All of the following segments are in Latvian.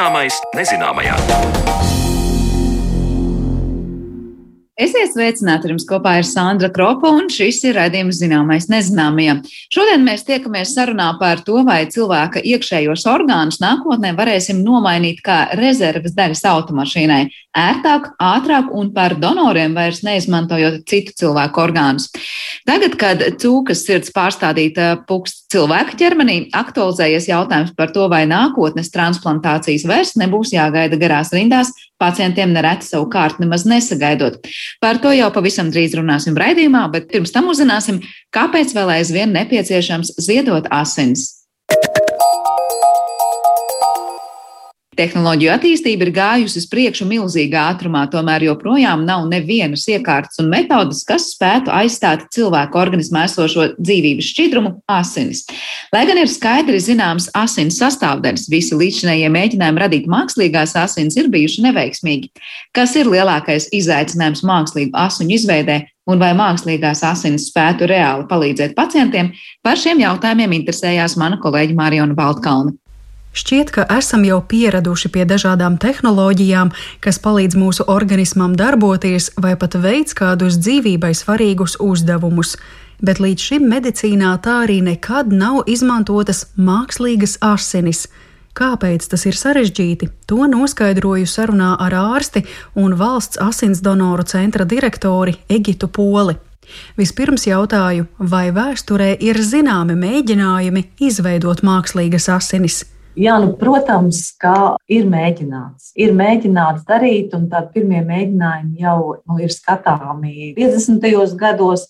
Zināmais nezināmajā. Esiet sveicināti, jums kopā ir Sandra Kropa, un šis ir raidījums zināmais nezināmajam. Šodien mēs tiekamies sarunā par to, vai cilvēka iekšējos orgānus nākotnē varēsim nomainīt kā rezerves daļas automašīnai ērtāk, ātrāk un par donoriem vairs neizmantojot citu cilvēku orgānus. Tagad, kad cūkas sirds pārstādīta puksts cilvēka ķermenī, aktualizējies jautājums par to, vai nākotnes transplantācijas vairs nebūs jāgaida garās rindās, pacientiem nereti savu kārtu nemaz nesagaidot. Par to jau pavisam drīz runāsim raidījumā, bet pirms tam uzzināsim, kāpēc vēl aizvien nepieciešams ziedot asins. Tehnoloģiju attīstība ir gājusi uz priekšu milzīgā ātrumā, tomēr joprojām nav nevienas iekārtas un metodas, kas spētu aizstāt cilvēku organismā esošo dzīvības šķidrumu - asinis. Lai gan ir skaidri zināms asins sastāvdaļas, visi līdzinējie mēģinājumi radīt mākslīgās asins ir bijuši neveiksmīgi. Kas ir lielākais izaicinājums mākslīgu asiņu izveidē? Un vai mākslīgās asinis spētu reāli palīdzēt pacientiem? Par šiem jautājumiem interesējās mana kolēģa Mārijona Baltkalna. Šķiet, ka esam jau pieraduši pie dažādām tehnoloģijām, kas palīdz mūsu organismam darboties vai pat veids kādus dzīvībai svarīgus uzdevumus. Bet līdz šim medicīnā tā arī nekad nav izmantotas mākslīgas asinis. Kāpēc tas ir sarežģīti? To noskaidroju sarunā ar ārsti un valsts asins donoru centra direktori Egitu Poli. Vispirms jautāju, vai vēsturē ir zināmi mēģinājumi izveidot mākslīgas asinis. Jā, nu, protams, ka ir mēģināts. Ir mēģināts darīt, un tādi pirmie mēģinājumi jau nu, ir skatāmi 50. gados.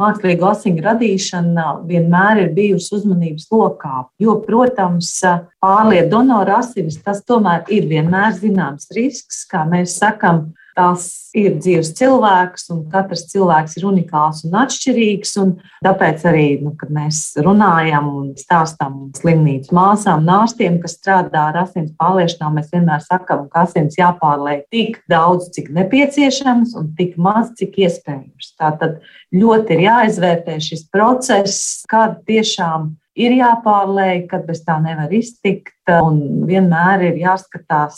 Mākslīgo asiņu radīšana vienmēr ir bijusi uzmanības lokā, jo, protams, pārliet donoru asinis tas tomēr ir vienmēr zināms risks, kā mēs sakam, Tas ir dzīves cilvēks, un katrs cilvēks ir unikāls un atšķirīgs. Un tāpēc arī, nu, kad mēs runājam un stāstām slimnīcu māsām, nārstiem, kas strādā ar asins pārliešanām, mēs vienmēr sakām, ka asins jāpārliek tik daudz, cik nepieciešams, un tik maz, cik iespējams. Tātad ļoti ir jāizvērtē šis process, kad tiešām ir jāpārlēj, kad bez tā nevar iztikt. Un vienmēr ir jāskatās,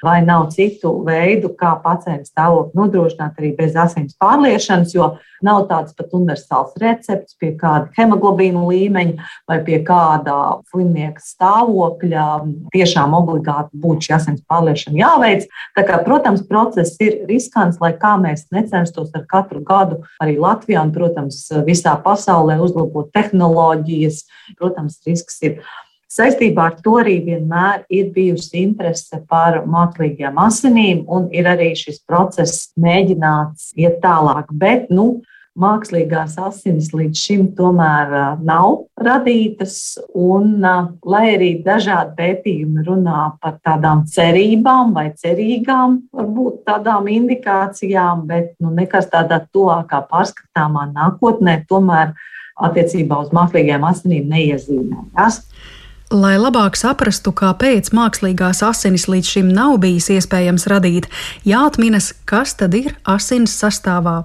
vai nav citu veidu, kā pacienta stāvokli nodrošināt arī bez asins pārliešanas, jo nav tāds pat universāls recepts pie kāda hemoglobīna līmeņa vai pie kāda slimnieka stāvokļa. Tiešām obligāti būtu šī asins pārliešana jāveic. Tā kā, protams, process ir riskants, lai kā mēs necenstos ar katru gadu arī Latvijā un, protams, visā pasaulē uzlabot tehnoloģijas. Protams, risks ir Saistībā ar to arī vienmēr ir bijusi interese par mākslīgiem asinīm, un ir arī šis process mēģināts iet tālāk. Bet, nu, mākslīgās asinis līdz šim tomēr nav radītas, un lai arī dažādi pētījumi runā par tādām cerībām vai cerīgām, varbūt tādām indikācijām, bet nu, nekas tādā tuvākā pārskatāmā nākotnē tomēr attiecībā uz mākslīgajām asinīm neiezīmējas. Lai labāk saprastu, kāpēc mākslīgās asinis līdz šim nav bijis iespējams radīt, jāatminas, kas tad ir asins sastāvā.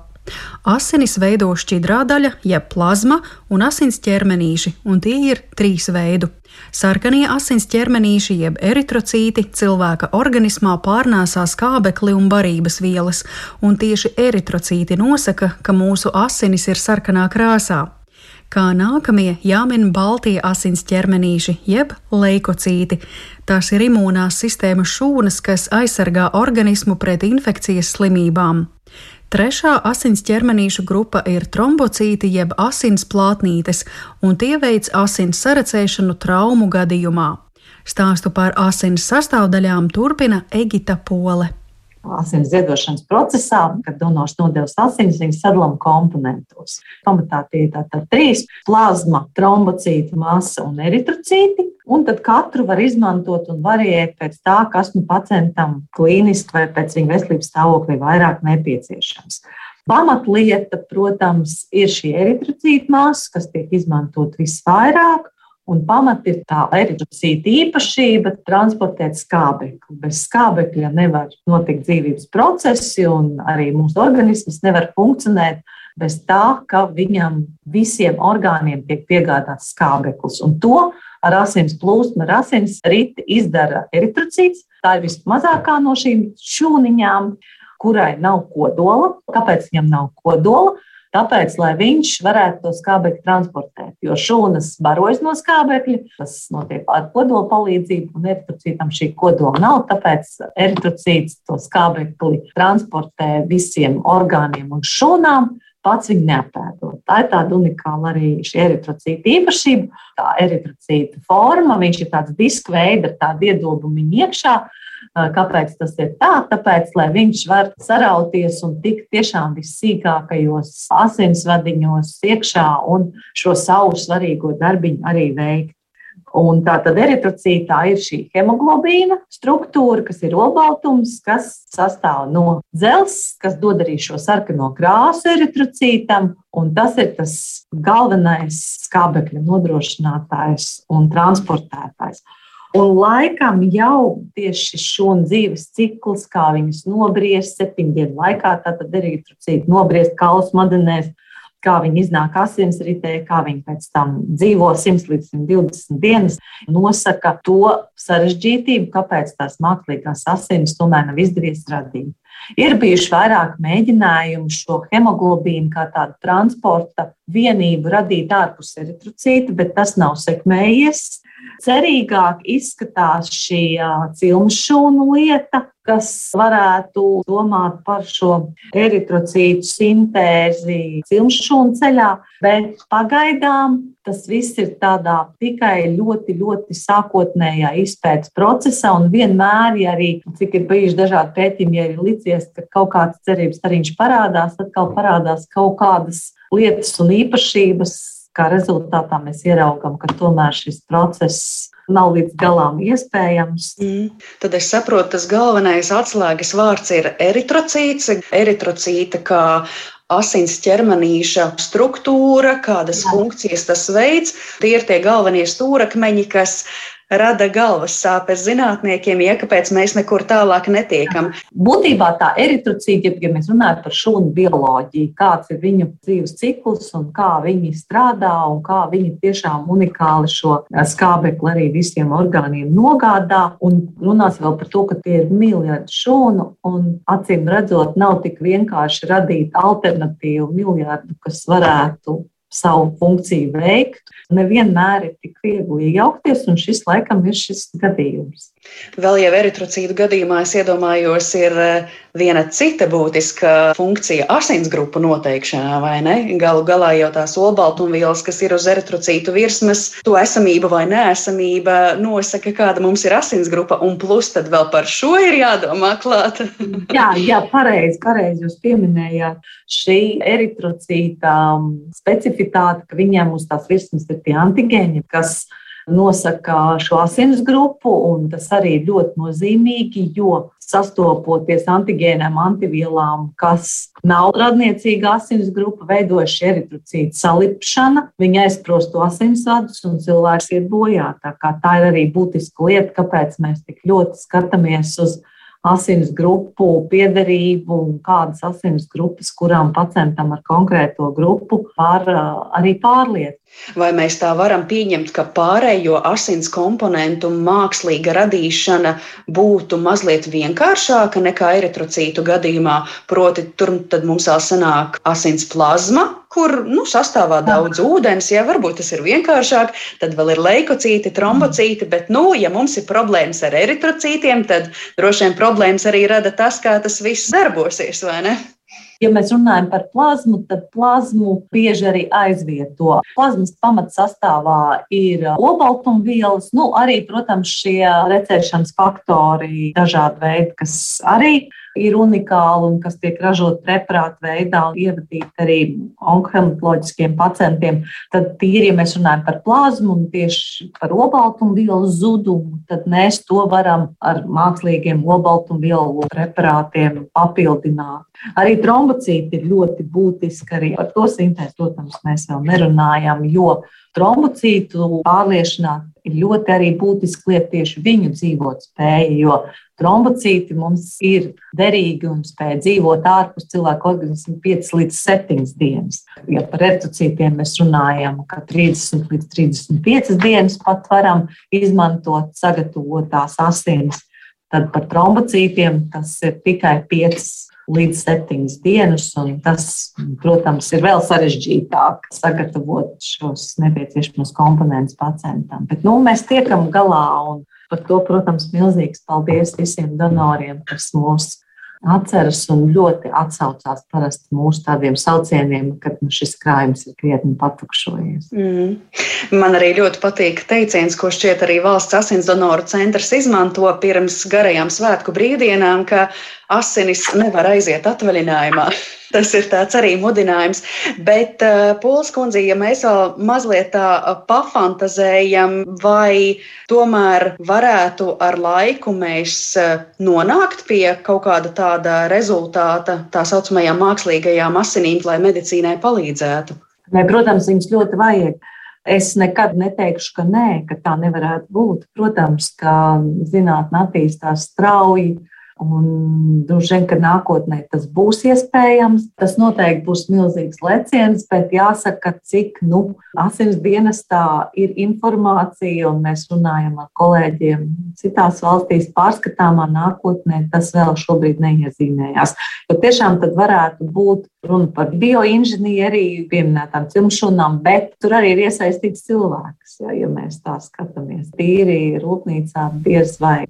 Asinis veido šķidrā daļa, jeb plazma, un asins ķermenīši, un tie ir trīs veidu. Sarkanie asins ķermenīši, jeb eritrocīti, cilvēka organismā pārnēsā skābekli un barības vielas, un tieši eritrocīti nosaka, ka mūsu asinis ir sarkanā krāsā. Kā nākamie jāmin baltie asins ķermenīši, jeb leikocīti. Tās ir imūnās sistēmas šūnas, kas aizsargā organismu pret infekcijas slimībām. Trešā asins ķermenīšu grupa ir trombocīti jeb asins plātnītes, un tie veids asins sarecēšanu traumu gadījumā. Stāstu par asins sastāvdaļām turpina Egita Pole asins ziedošanas procesā, kad donors nodevis asinis, viņas sadalām komponentos. Pamatā tie ir tātad trīs - plazma, trombocīti, masa un eritrocīti. Un tad katru var izmantot un variēt pēc tā, kas nu pacientam klīniski vai pēc viņa veselības stāvokļa vairāk nepieciešams. Pamatlieta, protams, ir šī eritrocīta masa, kas tiek izmantot visvairāk. Un pamat ir tā eritrocīta īpašība transportēt skābekli. Bez skābekļa nevar notikt dzīvības procesi, un arī mūsu organisms nevar funkcionēt bez tā, ka viņam visiem orgāniem tiek piegādāts skābeklis. Un to ar asins plūsmu, ar asins riti izdara eritrocīts. Tā ir vismazākā no šīm šūniņām, kurai nav kodola. Kāpēc viņam nav kodola? Tāpēc, lai viņš varētu to skābekli transportēt, jo šūnas barojas no skābekļa, tas notiek ar kodola palīdzību, un eritrocītam šī kodola nav. Tāpēc eritrocīts to skābekli transportē visiem orgāniem un šūnām pats viņu neapēdot. Tā ir tāda unikāla arī šī eritrocīta īpašība, tā eritrocīta forma. Viņš ir tāds diska veida ar tādu iedobumu iekšā. Kāpēc tas ir tā? Tāpēc, lai viņš var sarauties un tikt tiešām vissīkākajos asinsvadiņos iekšā un šo savu svarīgo darbiņu arī veikt. Un tā tad eritrocītā ir šī hemoglobīna struktūra, kas ir olbaltums, kas sastāv no dzelzs, kas dod arī šo sarkano krāsu eritrocītam. Un tas ir tas galvenais skābekļa nodrošinātājs un transportētājs. Un laikam jau tieši šo dzīves cikls, kā viņas nobriest septiņu dienu laikā, tad eritrocīti nobriest kaulu smadzenēs, kā viņi iznāk asinsritē, kā viņi pēc tam dzīvo 100 līdz 120 dienas, nosaka to sarežģītību, kāpēc tās mākslīgās asinis tomēr nav izdevies radīt. Ir bijuši vairāk mēģinājumu šo hemoglobīnu kā tādu transporta vienību radīt ārpus eritrocīta, bet tas nav sekmējies. Cerīgāk izskatās šī cilmšūnu lieta, kas varētu domāt par šo eritrocītu sintēzi cilmšūnu ceļā, bet pagaidām tas viss ir tādā tikai ļoti, ļoti sākotnējā izpētes procesā, un vienmēr, ja arī, cik ir bijuši dažādi pētījumi, ja ir licies, ka kaut kāds cerības stariņš parādās, atkal parādās kaut kādas lietas un īpašības, kā rezultātā mēs ieraugām, ka tomēr šis process nav līdz galam iespējams. Mm. Tad es saprotu, tas galvenais atslēgas vārds ir eritrocīts. Eritrocīta kā asins ķermenīša struktūra, kādas Jā. funkcijas tas veids. Tie ir tie galvenie stūrakmeņi, kas rada galvas sāpes zinātniekiem, ja kāpēc mēs nekur tālāk netiekam. Būtībā tā eritrocīta, ja mēs runājam par šūnu bioloģiju, kāds ir viņu dzīves cikls un kā viņi strādā un kā viņi tiešām unikāli šo skābekli arī visiem orgāniem nogādā. Un runās vēl par to, ka tie ir miljardi šūnu un acīm redzot, nav tik vienkārši radīt alternatīvu miljardu, kas varētu savu funkciju veikt. Nevienmēr ir tik viegli iejaukties, un šis laikam ir šis gadījums. Vēl jau eritrocītu gadījumā es iedomājos, ir eh, viena cita būtiska funkcija asinsgrupu noteikšanā, vai ne? Galu galā jau tās olbaltumvielas, kas ir uz eritrocītu virsmas, to esamība vai neesamība nosaka, kāda mums ir asinsgrupa, un plus tad vēl par šo ir jādomā klāt. jā, jā, pareizi, pareizi jūs pieminējāt šī eritrocīta um, specifitāte, ka viņiem uz tās virsmas ir tie antigēni, kas nosaka šo asins grupu, un tas arī ir ļoti nozīmīgi, jo sastopoties antigēniem, antivielām, kas nav radniecīga asins grupa, veidojuši eritrocītu salipšana, viņa aizprost to asinsvadus un cilvēks iet bojā. Tā, tā ir arī būtiska lieta, kāpēc mēs tik ļoti skatāmies uz asins grupu piederību un kādas asins grupas, kurām pacientam ar konkrēto grupu var arī pārliet. Vai mēs tā varam pieņemt, ka pārējo asins komponentu mākslīga radīšana būtu mazliet vienkāršāka nekā eritrocītu gadījumā? Proti, tur mums vēl sanāk asins plazma, kur nu, sastāvā daudz ūdens, ja varbūt tas ir vienkāršāk, tad vēl ir leikocīti, trombocīti, bet, nu, ja mums ir problēmas ar eritrocītiem, tad droši vien problēmas arī rada tas, kā tas viss darbosies, vai ne? Ja mēs runājam par plazmu, tad plazmu bieži arī aizvieto. Plazmas pamatsastāvā ir olbaltumvielas, nu, arī, protams, šie recēšanas faktori, dažādi veidi, kas arī ir unikāli un kas tiek ražot preparātu veidā un ievadīti arī onkohematoloģiskiem pacientiem, tad tīri, ja mēs runājam par plazmu un tieši par obaltumvielu zudumu, tad mēs to varam ar mākslīgiem obaltumvielu preparātiem papildināt. Arī trombocīti ir ļoti būtiski, arī par to sintēzi, protams, mēs vēl nerunājam, jo trombocītu pārliešanā ir ļoti arī būtiski lieta tieši viņu dzīvot spēja, jo trombocīti mums ir derīgi un spēj dzīvot ārpus cilvēka organisma 5 līdz 7 dienas. Ja par eritrocītiem mēs runājam, ka 30 līdz 35 dienas pat varam izmantot sagatavotās asinis. Tad par trombocītiem tas ir tikai 5 līdz 7 dienas, un tas, protams, ir vēl sarežģītāk sagatavot šos nepieciešamos komponentus pacientam. Bet nu, mēs tiekam galā, un par to, protams, milzīgs paldies visiem donoriem, kas mūs atceras un ļoti atsaucās parasti mūsu tādiem saucieniem, kad nu, šis krājums ir krietni patukšojies. Mm. Man arī ļoti patīk teiciens, ko šķiet arī valsts asins donoru centrs izmanto pirms garajām svētku brīvdienām, ka asinis nevar aiziet atvaļinājumā. Tas ir tāds arī mudinājums. Bet, uh, Pols kundze, ja mēs vēl mazliet tā uh, pafantazējam, vai tomēr varētu ar laiku mēs uh, nonākt pie kaut kāda tāda rezultāta, tā saucamajām mākslīgajām asinīm, lai medicīnai palīdzētu? Ne, protams, viņas ļoti vajag. Es nekad neteikšu, ka nē, ka tā nevarētu būt. Protams, ka zinātnē attīstās strauji, Un droši vien, ka nākotnē tas būs iespējams. Tas noteikti būs milzīgs leciens, bet jāsaka, cik nu, asins dienestā ir informācija, un mēs runājam ar kolēģiem citās valstīs, pārskatāmā nākotnē tas vēl šobrīd neiezīmējās. Jo tiešām tad varētu būt runa par bioinženieriju, pieminētām cilmšūnām, bet tur arī ir iesaistīts cilvēks, ja, ja mēs tā skatāmies. Tīri rūpnīcā diez vai.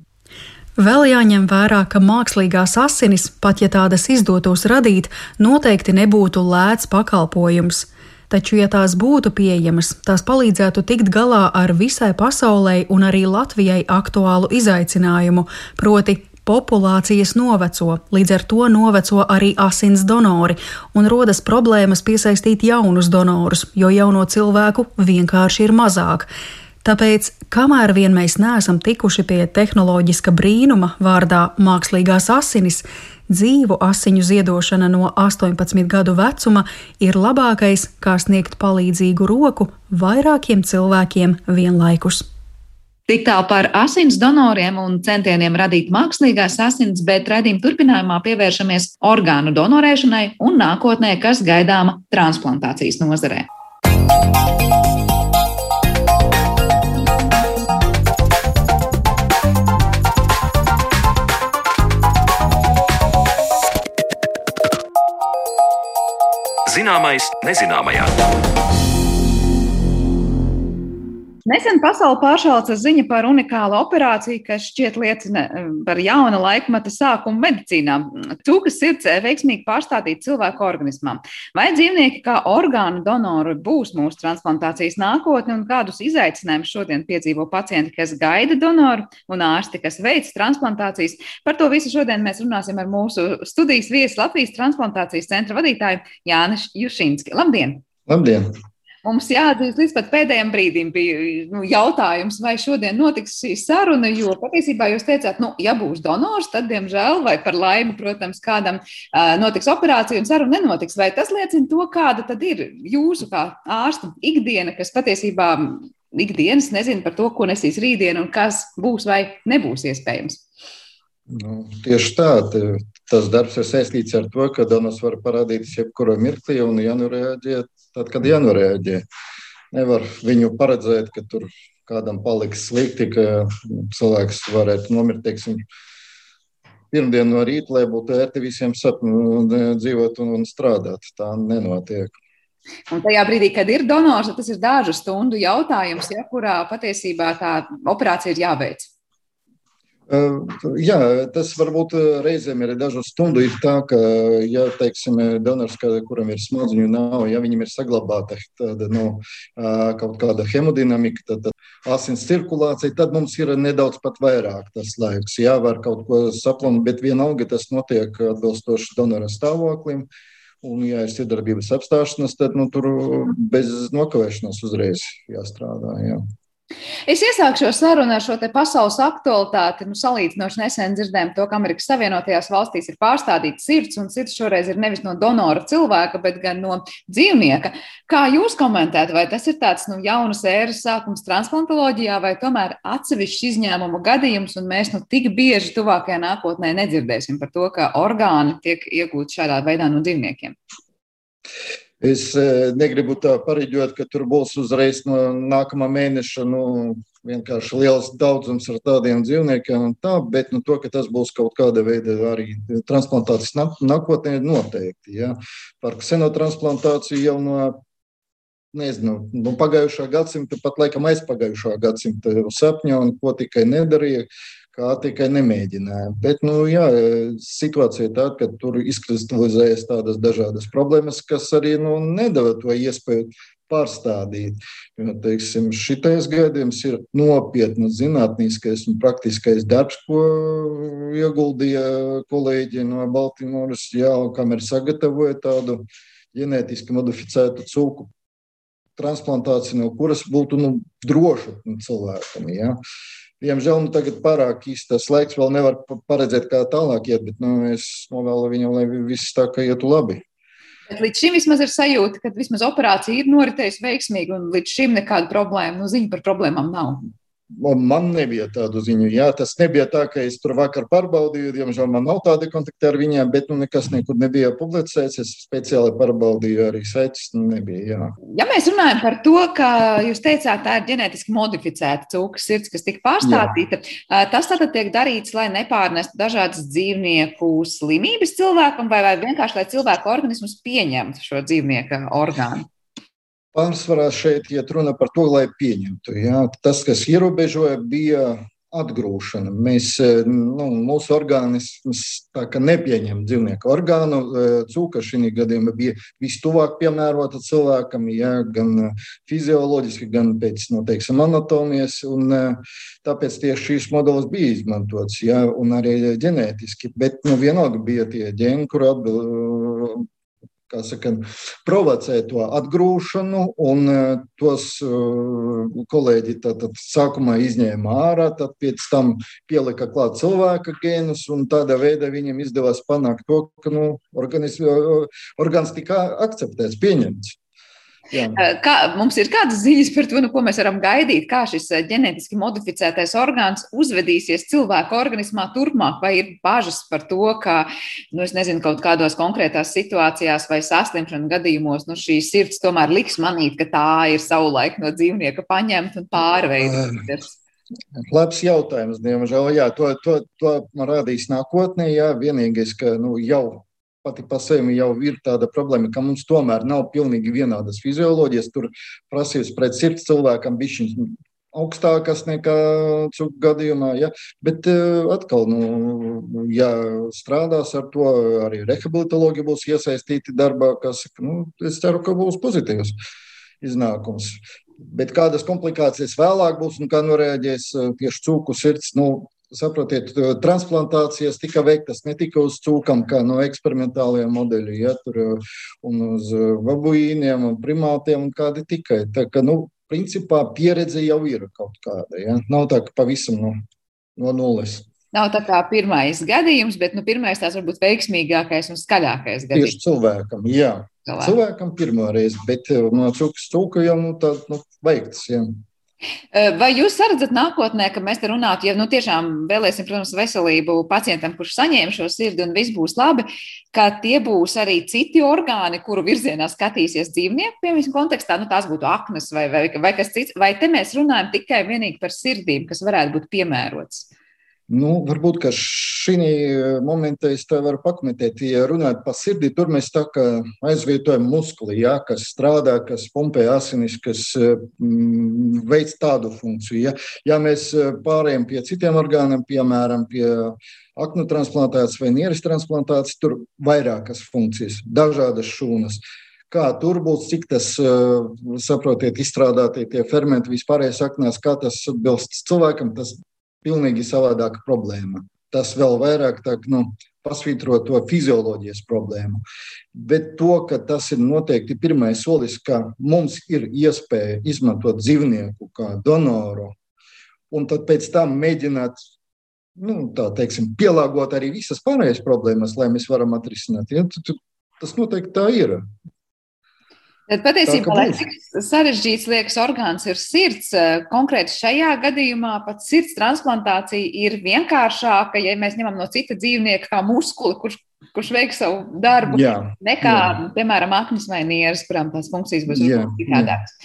Vēl jāņem vērā, ka mākslīgās asinis, pat ja tādas izdotos radīt, noteikti nebūtu lēts pakalpojums. Taču, ja tās būtu pieejamas, tās palīdzētu tikt galā ar visai pasaulē un arī Latvijai aktuālu izaicinājumu, proti populācijas noveco, līdz ar to noveco arī asins donori, un rodas problēmas piesaistīt jaunus donorus, jo jauno cilvēku vienkārši ir mazāk. Tāpēc, kamēr vien mēs neesam tikuši pie tehnoloģiska brīnuma vārdā mākslīgās asinis, dzīvu asiņu ziedošana no 18 gadu vecuma ir labākais, kā sniegt palīdzīgu roku vairākiem cilvēkiem vienlaikus. Tik tālu par asins donoriem un centieniem radīt mākslīgās asins, bet redzījuma turpinājumā pievēršamies orgānu donorēšanai un nākotnē, kas gaidāma transplantācijas nozarē. Zināmais nezināmajā. Nesen pasauli pāršāca ziņa par unikālu operāciju, kas šķiet liecina eh, par jauna laikmeta sākumu medicīnā. Cūkas sirds veiksmīgi pārstādīt cilvēku organismā. Vai dzīvnieki kā orgānu donori būs mūsu transplantācijas nākotne un kādus izaicinājumus šodien piedzīvo pacienti, kas gaida donoru un ārsti, kas veic transplantācijas? Par to visu šodien mēs runāsim ar mūsu studijas viesu Latvijas transplantācijas centra vadītāju Jānis Jušinski. Labdien! Labdien! Mums jāatzīst, līdz pat pēdējiem brīdim bija nu, jautājums, vai šodien notiks šī saruna. Jo patiesībā jūs teicāt, nu, ja būs donors, tad, diemžēl, vai par laimi, protams, kādam uh, notiks operācija un saruna nenotiks. Vai tas liecina to, kāda tad ir jūsu kā ārsta ikdiena, kas patiesībā ikdienas nezina par to, ko nesīs rītdiena un kas būs vai nebūs iespējams? Nu, tieši tā. Tas darbs ir saistīts ar to, ka donors var parādīties jebkurā mirklī un jānoreaģē tad, kad jānoreaģē. Nevar viņu paredzēt, ka tur kādam paliks slikti, ka cilvēks varētu nomirt. Teiksim, Pirmdien no rīta, lai būtu ērti visiem sapņu, dzīvot un, un strādāt. Tā nenotiek. Un tajā brīdī, kad ir donors, tas ir dažu stundu jautājums, ja, kurā patiesībā tā operācija ir jāveic. Jā, tas varbūt reizēm ir dažu stundu. Ir tā, ka, ja teiksim, donors, kuram ir smadziņu nav, ja viņam ir saglabāta tāda, nu, kaut kāda hemodinamika, tad, tad asins cirkulācija, tad mums ir nedaudz pat vairāk tas laiks. Jā, var kaut ko saplānot, bet vienalga tas notiek atbilstoši donora stāvoklim. Un, ja ir sadarbības apstāšanās, tad nu, tur bez nokavēšanās uzreiz jāstrādā. Jā. Es iesāku šo sarunu ar šo pasaules aktualitāti. Nu, salīdzinoši nesen dzirdējām to, ka Amerikas Savienotajās valstīs ir pārstādīta sirds, un sirds šoreiz ir nevis no donora cilvēka, bet gan no dzīvnieka. Kā jūs komentētu, vai tas ir tāds nu, jaunas ēras sākums transplantoloģijā, vai tomēr atsevišķs izņēmumu gadījums, un mēs nu, tik bieži tuvākajā nākotnē nedzirdēsim par to, ka orgāni tiek iegūti šādā veidā no dzīvniekiem? Es negribu tā pareģot, ka tur būs uzreiz no nākamā mēneša nu, vienkārši liels daudzums ar tādiem dzīvniekiem, tā, bet nu, to, ka tas būs kaut kāda veida arī transplantācijas nākotnē, noteikti. Ja. Par ksenotransplantāciju jau no nezinu, nu, pagājušā gadsimta, pat laikam aizpagājušā gadsimta sapņā, un ko tikai nedarīja, kā tikai nemēģināja. Bet nu, jā, situācija ir tāda, ka tur izkristalizējas tādas dažādas problēmas, kas arī nu, nedara to iespēju pārstādīt. Jo, teiksim, šitais gadījums ir nopietns zinātniskais un praktiskais darbs, ko ieguldīja kolēģi no Baltimoras, jā, kamēr sagatavoja tādu ģenētiski modificētu cūku transplantācija, no kuras būtu nu, droša cilvēkam. Ja. Diemžēl nu, tagad pārāk īsti tas laiks vēl nevar paredzēt, kā tālāk iet, bet nu, es novēlu viņam, lai viss tā kā ietu labi. Bet līdz šim vismaz ir sajūta, ka vismaz operācija ir noritējusi veiksmīgi, un līdz šim nekāda problēma, nu, ziņa par problēmām nav. Man nebija tādu ziņu. Jā, tas nebija tā, ka es tur vakar pārbaudīju. Diemžēl man nav tāda kontakta ar viņiem, bet nu, nekas nekur nebija publicēts. Es speciāli pārbaudīju arī saites. Nu, nebija, jā. ja mēs runājam par to, ka jūs teicāt, tā ir ģenētiski modificēta cūkas sirds, kas tika pārstādīta, jā. tas tātad tiek darīts, lai nepārnestu dažādas dzīvnieku slimības cilvēkam vai, vai vienkārši, lai cilvēku organismus pieņemtu šo dzīvnieku orgānu. Pārsvarā šeit iet runa par to, lai pieņemtu. Jā. Tas, kas ierobežoja, bija atgrūšana. Mēs, nu, mūsu organisms nepieņem dzīvnieku orgānu. Cūka šī gadījumā bija vistuvāk piemērota cilvēkam, jā, gan fizioloģiski, gan pēc no, teiksim, anatomijas. Un, tāpēc tieši šīs modelis bija izmantots, jā, un arī ģenētiski. Bet nu, vienalga bija tie ģeni, kur atbild saka, provocē to atgrūšanu, un e, tos e, kolēģi tad, tad sākumā izņēma ārā, tad pēc tam pielika klāt cilvēka gēnus, un tādā veidā viņam izdevās panākt to, ka nu, orgāns tika akceptēts, pieņemts. Jā. Kā, mums ir kādas ziņas par to, nu, ko mēs varam gaidīt, kā šis ģenētiski modificētais orgāns uzvedīsies cilvēka organismā turpmāk, vai ir bažas par to, ka, nu, es nezinu, kaut kādos konkrētās situācijās vai saslimšanu gadījumos, nu, šī sirds tomēr liks manīt, ka tā ir savulaik no dzīvnieka paņemta un pārveidota. Labs jautājums, diemžēl. Jā, to, to, to man rādīs nākotnē. Jā, vienīgais, ka nu, jau pati par sevi jau ir tāda problēma, ka mums tomēr nav pilnīgi vienādas fizioloģijas. Tur prasības pret sirds cilvēkam bija augstākas nekā cūku gadījumā. Ja? Bet atkal, nu, ja strādās ar to, arī rehabilitologi būs iesaistīti darbā, kas, nu, es ceru, ka būs pozitīvs iznākums. Bet kādas komplikācijas vēlāk būs un kā norēģēs tieši cūku sirds, nu, saprotiet, transplantācijas tika veiktas ne tikai uz cūkām, kā no eksperimentāliem modeļiem, ja, tur, un uz babuīniem un primātiem, un kādi tikai. Tā ka, nu, principā pieredze jau ir kaut kāda. Ja. Nav tā, ka pavisam no, no nulles. Nav tā kā pirmais gadījums, bet nu, pirmais tās varbūt veiksmīgākais un skaļākais gadījums. Tieši cilvēkam, jā. Cilvēkam, cilvēkam pirmā reize, bet no cūkas cūka jau nu, tā nu, veikts. Jā. Eh, vai jūs redzat nākotnē, ka mēs te runātu, ja nu, tiešām vēlēsim, protams, veselību pacientam, kurš saņēma šo sirdi un viss būs labi, ka tie būs arī citi orgāni, kuru virzienā skatīsies dzīvnieku, piemēram, kontekstā, nu tās būtu aknas vai, vai, vai kas cits, vai te mēs runājam tikai vienīgi par sirdīm, kas varētu būt piemērots? Nu, varbūt šī momentā es te varu pakomentēt. Ja runājot par sirdi, tur mēs tā kā aizvietojam muskuli, ja, kas strādā, kas pumpē asinis, kas mm, veic tādu funkciju. Ja, ja mēs pārējām pie citiem orgāniem, piemēram, pie aknu transplantācijas vai nieres transplantācijas, tur vairākas funkcijas, dažādas šūnas kā tur būs, cik tas, saprotiet, izstrādātie tie fermenti vispārējais aknās, kā tas atbilst cilvēkam, tas pilnīgi savādāka problēma. Tas vēl vairāk tā, nu, pasvītro to fizioloģijas problēmu. Bet to, ka tas ir noteikti pirmais solis, ka mums ir iespēja izmantot dzīvnieku kā donoru, un tad pēc tam mēģināt nu, teiksim, pielāgot arī visas pārējās problēmas, lai mēs varam atrisināt. Ja? Tas noteikti tā ir. Tad patiesībā, lai cik sarežģīts liekas orgāns ir sirds, eh, konkrēti šajā gadījumā pat sirds transplantācija ir vienkāršāka, ja mēs ņemam no cita dzīvnieka kā muskuli, kurš kurš veiks savu darbu, jā, nekā, jā. piemēram, aknas vai nieras, kurām tās funkcijas būs citādākas.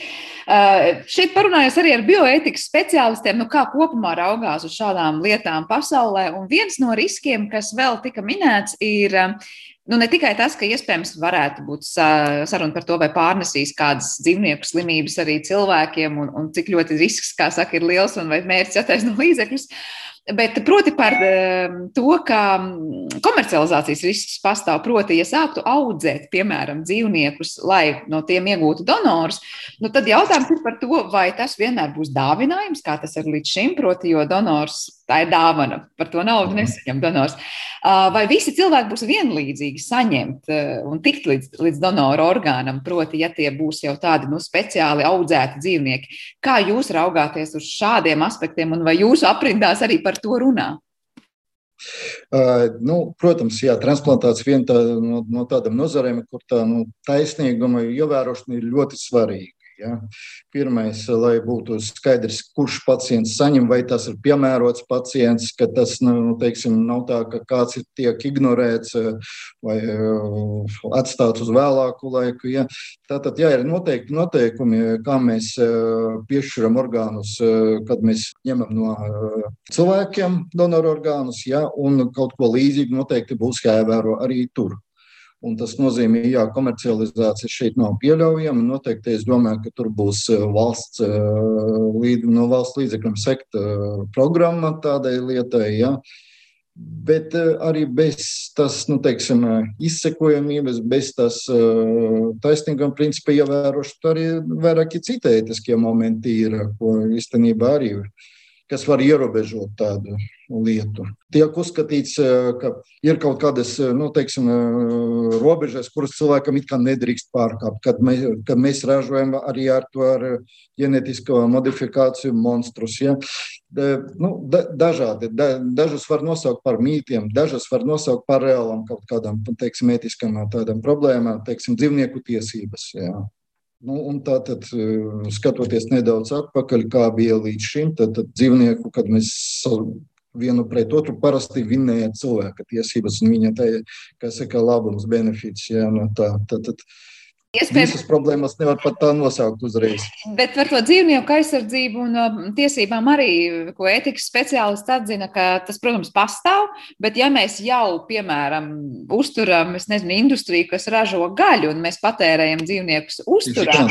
Uh, šeit parunājos arī ar bioētikas speciālistiem, nu, kā kopumā raugās uz šādām lietām pasaulē. Un viens no riskiem, kas vēl tika minēts, ir nu, ne tikai tas, ka iespējams varētu būt saruna par to, vai pārnesīs kādas dzīvnieku slimības arī cilvēkiem, un, un cik ļoti risks, kā saka, ir liels un vai mērķis attaisno līdzekļus. Bet proti par ehm, to, ka mm, komercializācijas risks pastāv. Proti, ja sāktu audzēt, piemēram, dzīvniekus, lai no tiem iegūtu donors, nu tad jautājums ir par to, vai tas vienmēr būs dāvinājums, kā tas ir līdz šim, proti, jo donors tā ir dāvana, par to naudu nesaņem donors. Vai visi cilvēki būs vienlīdzīgi saņemt un tikt līdz, līdz donoru orgānam, proti, ja tie būs jau tādi nu, speciāli audzēti dzīvnieki. Kā jūs raugāties uz šādiem aspektiem un vai jūsu aprindās arī par to runā? Uh, nu, protams, jā, transplantācija viena tā, no, no tādām nozarēm, kur tā nu, taisnīguma ievērošana ir ļoti svarīga. Ja? Pirmais, lai būtu skaidrs, kurš pacients saņem, vai tas ir piemērots pacients, ka tas nu, teiksim, nav tā, ka kāds tiek ignorēts vai uh, atstāts uz vēlāku laiku. Ja? Tātad, jā, ir noteikti noteikumi, kā mēs uh, piešķiram orgānus, kad mēs ņemam no cilvēkiem donoru orgānus, ja? un kaut ko līdzīgu noteikti būs jāievēro arī tur. Un tas nozīmē, ka komercializācija šeit nav pieļaujama. Noteikti es domāju, ka tur būs eh, valsts, eh, no valsts līdzekļiem sekta eh, programma tādai lietai. Ja. Bet arī bez tās nu, teiksim, izsekojamības, bez tās taisnīguma principa ievērošanas, arī vairāki citi ētiskie momenti ir, ko īstenībā arī ir kas var ierobežot tādu lietu. Tiek uzskatīts, eh, ka ir kaut kādas eh, nu, teiksim, eh, robežas, kuras cilvēkam it kā nedrīkst pārkāpt, kad mēs, kad mēs ražojam arī ar to ar ģenētisko modifikāciju monstrus. Ja? Nu, da, dažādi. Da, dažus var nosaukt par mītiem, dažus var nosaukt par reālām kaut kādām teiksim, ētiskām problēmām, teiksim, dzīvnieku tiesības. Ja? Nu, tā tad, eh, skatoties nedaudz atpakaļ, kā bija līdz šim, tad, tad dzīvnieku, kad mēs vienu pret otru parasti vinēja cilvēka tiesības un viņa tā, kā saka, labums, benefits. Jā, no tā, tad, tad, Iespējams, visas problēmas nevar pat tā nosaukt uzreiz. Bet par to dzīvnieku aizsardzību un um, tiesībām arī, ko etikas speciālists atzina, ka tas, protams, pastāv. Bet, ja mēs jau, piemēram, uzturam, es nezinu, industriju, kas ražo gaļu, un mēs patērējam dzīvniekus uzturā,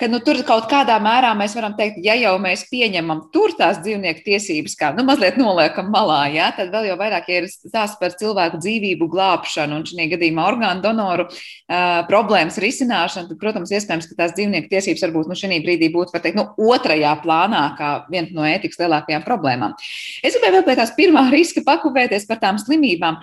tad nu, tur kaut kādā mērā mēs varam teikt, ja jau mēs pieņemam tur tās dzīvnieku tiesības, kā nu, mazliet noliekam malā, jā, tad vēl jau vairāk ja ir stāsts par cilvēku dzīvību glābšanu un šī gadījumā orgānu donoru uh, problēmas risināšanu risināšana, tad, protams, iespējams, ka tās dzīvnieku tiesības varbūt nu, šī brīdī būtu teikt, nu, otrajā plānā, kā viena no ētikas lielākajām problēmām. Es gribēju vēl pie tās pirmā riska pakuvēties par tām slimībām.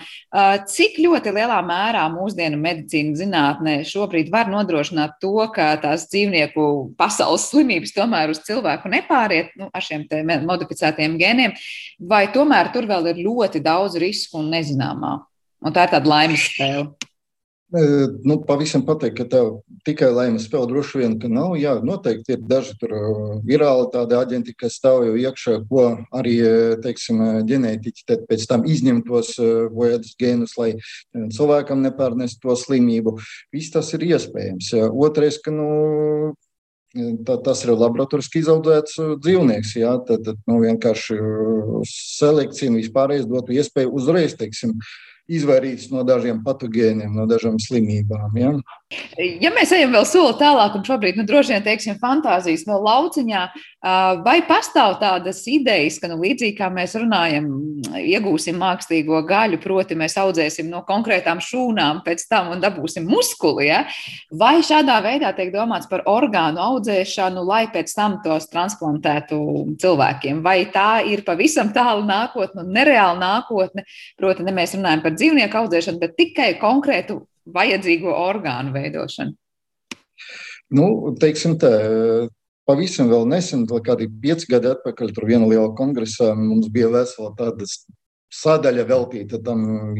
Cik ļoti lielā mērā mūsdienu medicīna zinātnē šobrīd var nodrošināt to, ka tās dzīvnieku pasaules slimības tomēr uz cilvēku nepāriet nu, ar šiem modificētiem gēniem, vai tomēr tur vēl ir ļoti daudz risku un nezināmā? Un tā ir tāda laimes spēle. Nu, pavisam pateikt, ka tev tikai laimes spēle droši vien, nav. Jā, noteikti ir daži tur virāli tādi aģenti, kas stāv jau iekšā, ko arī, teiksim, ģenētiķi pēc tam izņem tos bojātus gēnus, lai cilvēkam nepārnest to slimību. Viss tas ir iespējams. Otrais, ka, nu, Tā, tas ir laboratorijas izaudzēts dzīvnieks. Jā, tad, tad nu, vienkārši selekcija un vispārējais dotu iespēju uzreiz, teiksim, izvairīties no dažiem patogēniem, no dažām slimībām. Ja? Ja mēs ejam vēl soli tālāk, un šobrīd nu, droši vien teiksim, fantāzijas no lauciņā, vai pastāv tādas idejas, ka nu, līdzīgi kā mēs runājam, iegūsim mākslīgo gaļu, proti, mēs audzēsim no konkrētām šūnām, pēc tam un dabūsim muskuli, ja? vai šādā veidā tiek domāts par orgānu audzēšanu, lai pēc tam tos transplantētu cilvēkiem, vai tā ir pavisam tālu nākotne un nereāla nākotne, proti, ne mēs runājam par dzīvnieku audzēšanu, bet tikai konkrētu vajadzīgo orgānu veidošanu? Nu, teiksim tā, pavisam nesen, kādi pieci gadi atpakaļ, tur vienā lielā kongresā mums bija vesela tāda sadaļa veltīta tam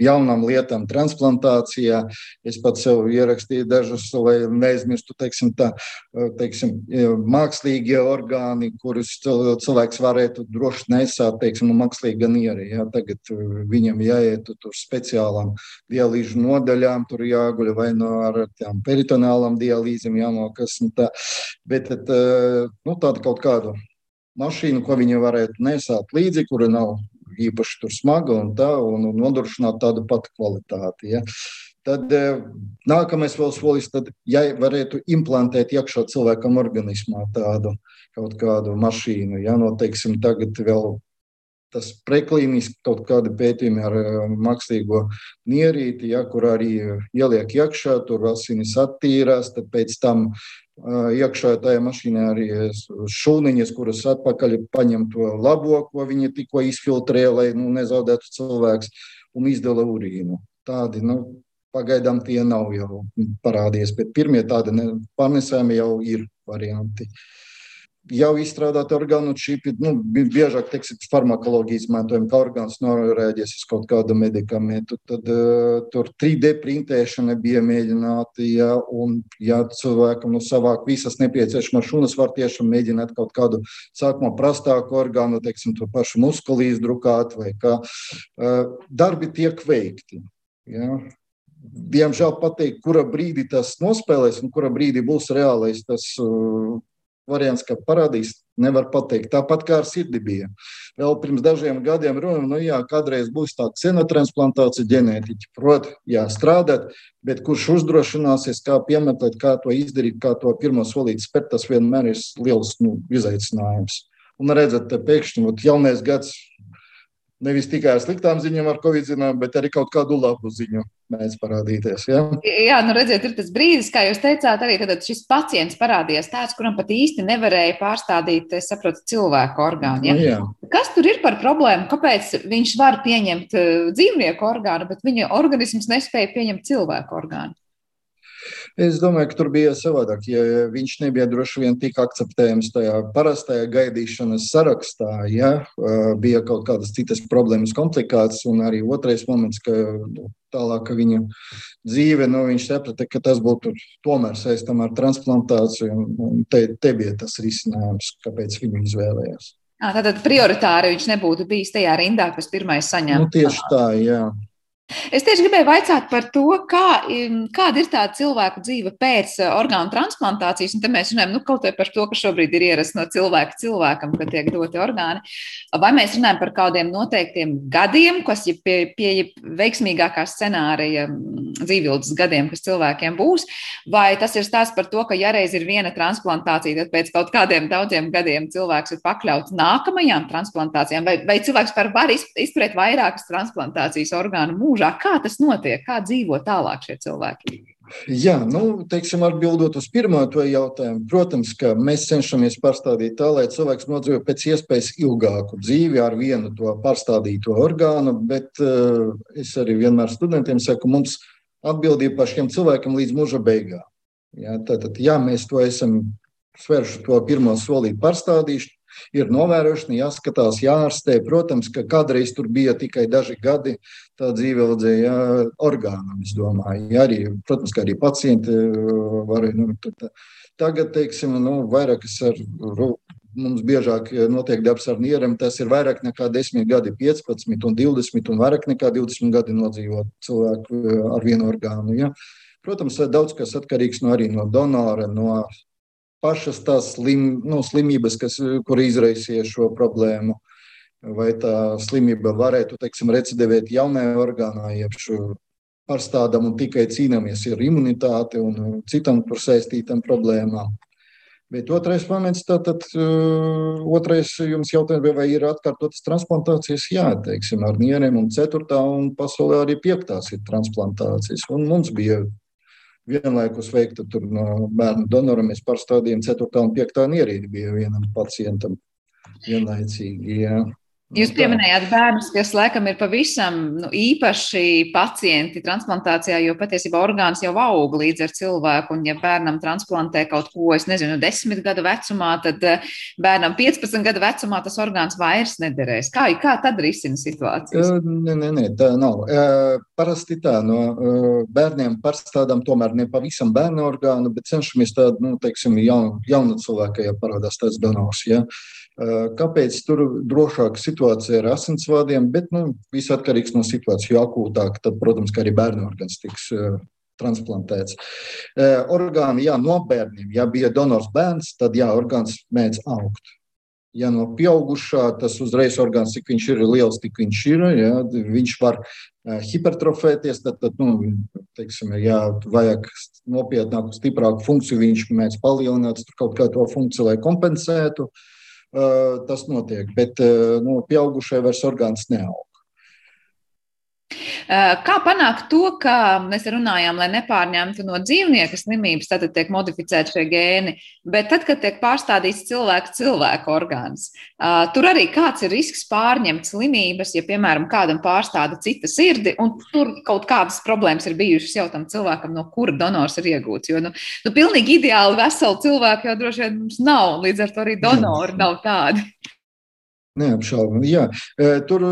jaunam lietam, transplantācijā. Es pats sev ierakstīju dažus, lai neaizmirstu, teiksim, tā, teiksim, mākslīgie orgāni, kurus cilvēks varētu droši nesāt, teiksim, no mākslīga niera. Ja? Tagad viņam jāiet tur speciālām dialīžu nodaļām, tur jāguļ vai no ar tām peritonālām dialīzēm jānokas. Tā. Bet nu, tāda kaut kādu mašīnu, ko viņi varētu nesāt līdzi, kura nav īpaši smaga un tā, un, un nodrošināt tādu patu kvalitāti. Ja. Tad eh, nākamais vēl solis, tad, ja varētu implantēt iekšā cilvēkam organismā tādu kaut kādu mašīnu, ja, no, teiksim, tagad vēl tas preklīniski kaut kādi pētījumi ar eh, mākslīgo nierīti, ja, kur arī ieliek iekšā, tur asinis attīrās, tad pēc tam iekšā tajā mašīnā arī šūniņas, kuras atpakaļ paņem to labo, ko viņi tikko izfiltrēja, lai nu, nezaudētu cilvēks, un izdala urīnu. Tādi, nu, pagaidām tie nav jau parādījies, bet pirmie tādi pārnesēmi jau ir varianti. Uh, jau izstrādāti orgānu čipi, nu, biežāk teiksim, farmakoloģija izmantojam, kā orgāns norēģēs uz kaut kādu medikamentu. Tad uh, tur 3D printēšana bija mēģināta, ja, un ja cilvēkam nu, savāk visas nepieciešamās šunas var tiešām mēģināt kaut kādu sākumā prastāku orgānu, teiksim, to pašu muskuli izdrukāt vai kā. Uh, darbi tiek veikti. Ja. Diemžēl pateikt, kura brīdī tas nospēlēs un kura brīdī būs reālais tas uh, variants, ka parādīs, nevar pateikt. Tāpat kā ar sirdi bija. Vēl pirms dažiem gadiem runājām, nu jā, kādreiz būs tāda cenotransplantācija, ģenētiķi prot, jā, strādāt, bet kurš uzdrošināsies, kā piemeklēt, kā to izdarīt, kā to pirmo solīti spērt, tas vienmēr ir liels nu, izaicinājums. Un redzat, pēkšņi jaunais gads nevis tikai ar sliktām ziņām, ar covid zinām, bet arī kaut kādu labu ziņu mēdz parādīties. Ja? Jā, nu redziet, ir tas brīdis, kā jūs teicāt, arī tad šis pacients parādījās tāds, kuram pat īsti nevarēja pārstādīt, es saprotu, cilvēku orgānu. Ja? Nu, jā. Kas tur ir par problēmu? Kāpēc viņš var pieņemt eh, dzīvnieku orgānu, bet viņa organisms nespēja pieņemt cilvēku orgānu? Es domāju, ka tur bija savādāk. Ja viņš nebija droši vien tik akceptējams tajā parastajā gaidīšanas sarakstā, ja bija kaut kādas citas problēmas, komplikācijas, un arī otrais moments, ka nu, tālāk viņa dzīve, nu, viņš saprata, ka tas būtu tomēr saistām ar transplantāciju, un te, te bija tas risinājums, kāpēc viņu izvēlējās. Tātad prioritāri viņš nebūtu bijis tajā rindā, kas pirmais saņēma. Nu, tieši tā, jā. Es tieši gribēju jautāt par to, kā, kāda ir tā cilvēku dzīve pēc eh, orgānu transplantācijas. Un te mēs runājam nu, kaut par to, kas šobrīd ir ierasts no cilvēka cilvēkam, kad tiek doti orgāni. Vai mēs runājam par kādiem noteiktiem gadiem, kas ir pie, pie veiksmīgākā scenārija dzīvības gadiem, kas cilvēkiem būs, vai tas ir stāsts par to, ka ja reiz ir viena transplantācija, tad pēc kaut kādiem daudziem gadiem cilvēks ir pakļauts nākamajām transplantācijām, vai, vai cilvēks var izturēt vairākas transplantācijas orgānu mūžā? Mūžā. Kā tas notiek? Kā dzīvo tālāk šie cilvēki? Jā, nu, teiksim, atbildot uz pirmo jautājumu, protams, ka mēs cenšamies pārstādīt tā, lai cilvēks nodzīvo pēc iespējas ilgāku dzīvi ar vienu to pārstādīto orgānu, bet uh, es arī vienmēr studentiem saku, mums atbildība par šiem cilvēkiem līdz mūža beigām. Jā, tātad, ja mēs to esam svēršu to pirmo solīti pārstādījuši, ir novērošana, jāskatās, jārastē. Protams, ka kādreiz tur bija tikai daži gadi tā dzīveldzēja orgānam, es domāju. Ja arī, protams, ka arī pacienti uh, varēja. Nu, tad, tagad, teiksim, nu, vairāk es ar mums biežāk notiek darbs ar nieriem, tas ir vairāk nekā 10 gadi, 15 un 20 un vairāk nekā 20 gadi nodzīvot cilvēku uh, ar vienu orgānu. Ja? Protams, daudz kas atkarīgs no, no donora, no pašas tās slim, nu, slimības, kas, kur izraisīja šo problēmu. Vai tā slimība varētu teiksim, recidivēt jaunajā orgānā, jeb pārstādām un tikai cīnāmies ar imunitāti un citām tur saistītām problēmām. Bet otrais moments, tātad, uh, otrais jums jautājums, vai ir atkārtotas transplantācijas? Jā, teiksim, ar nieriem, un ceturtā, un pasaulē arī piektās ir transplantācijas. Un mums bija vienlaikus veikta no bērnu donora. Mēs pārstādījām 4. un 5. ierīdi bija vienam pacientam vienlaicīgi. Jā. Jūs pieminējāt bērnus, kas laikam ir pavisam nu, īpaši pacienti transplantācijā, jo patiesībā orgāns jau aug līdz ar cilvēku. Un, ja bērnam transplantē kaut ko, es nezinu, desmit gadu vecumā, tad eh, bērnam 15 gadu vecumā tas orgāns vairs nederēs. Kā, kā tad risina situācijas? Nē, nē, nē, tā nav. Parasti tā no bērniem pārstādām tomēr ne pavisam bērnu orgānu, bet cenšamies tādu, nu, teiksim, jaunu, jaunu cilvēku, ja parādās tāds donors. Ja. Kāpēc tur drošāka situācija ar asinsvadiem, bet nu, viss atkarīgs no situācijas. Jo akūtāk, tad, protams, arī bērnu orgāns tiks transplantēts. Orgāni, jā, no bērniem, ja bija donors bērns, tad jā, orgāns mēdz augt. Ja no pieaugušā tas uzreiz orgāns, cik viņš ir liels, tik viņš ir. Ja, viņš var hipertrofēties, tad, tad nu, teiksim, ja vajag nopietnāku, stiprāku funkciju, viņš mēdz palielināt kaut kā to funkciju, lai kompensētu. Uh, tas notiek. Bet nu, pieaugušai vairs orgāns neaug. Eh, kā panākt to, ka mēs runājām, lai nepārņemtu no dzīvnieka slimības, tad tiek modificēti šie gēni, bet tad, kad tiek pārstādīts cilvēka cilvēka orgāns, eh, tur arī kāds ir risks pārņemt slimības, ja, piemēram, kādam pārstāda cita sirdi, un tur kaut kādas problēmas ir bijušas jau tam cilvēkam, no kura donors ir iegūts. Jo, nu, nu pilnīgi ideāli veseli cilvēki jau droši vien mums nav, līdz ar to arī donori nav tādi. Neapšaubāmi. Jā. Tur,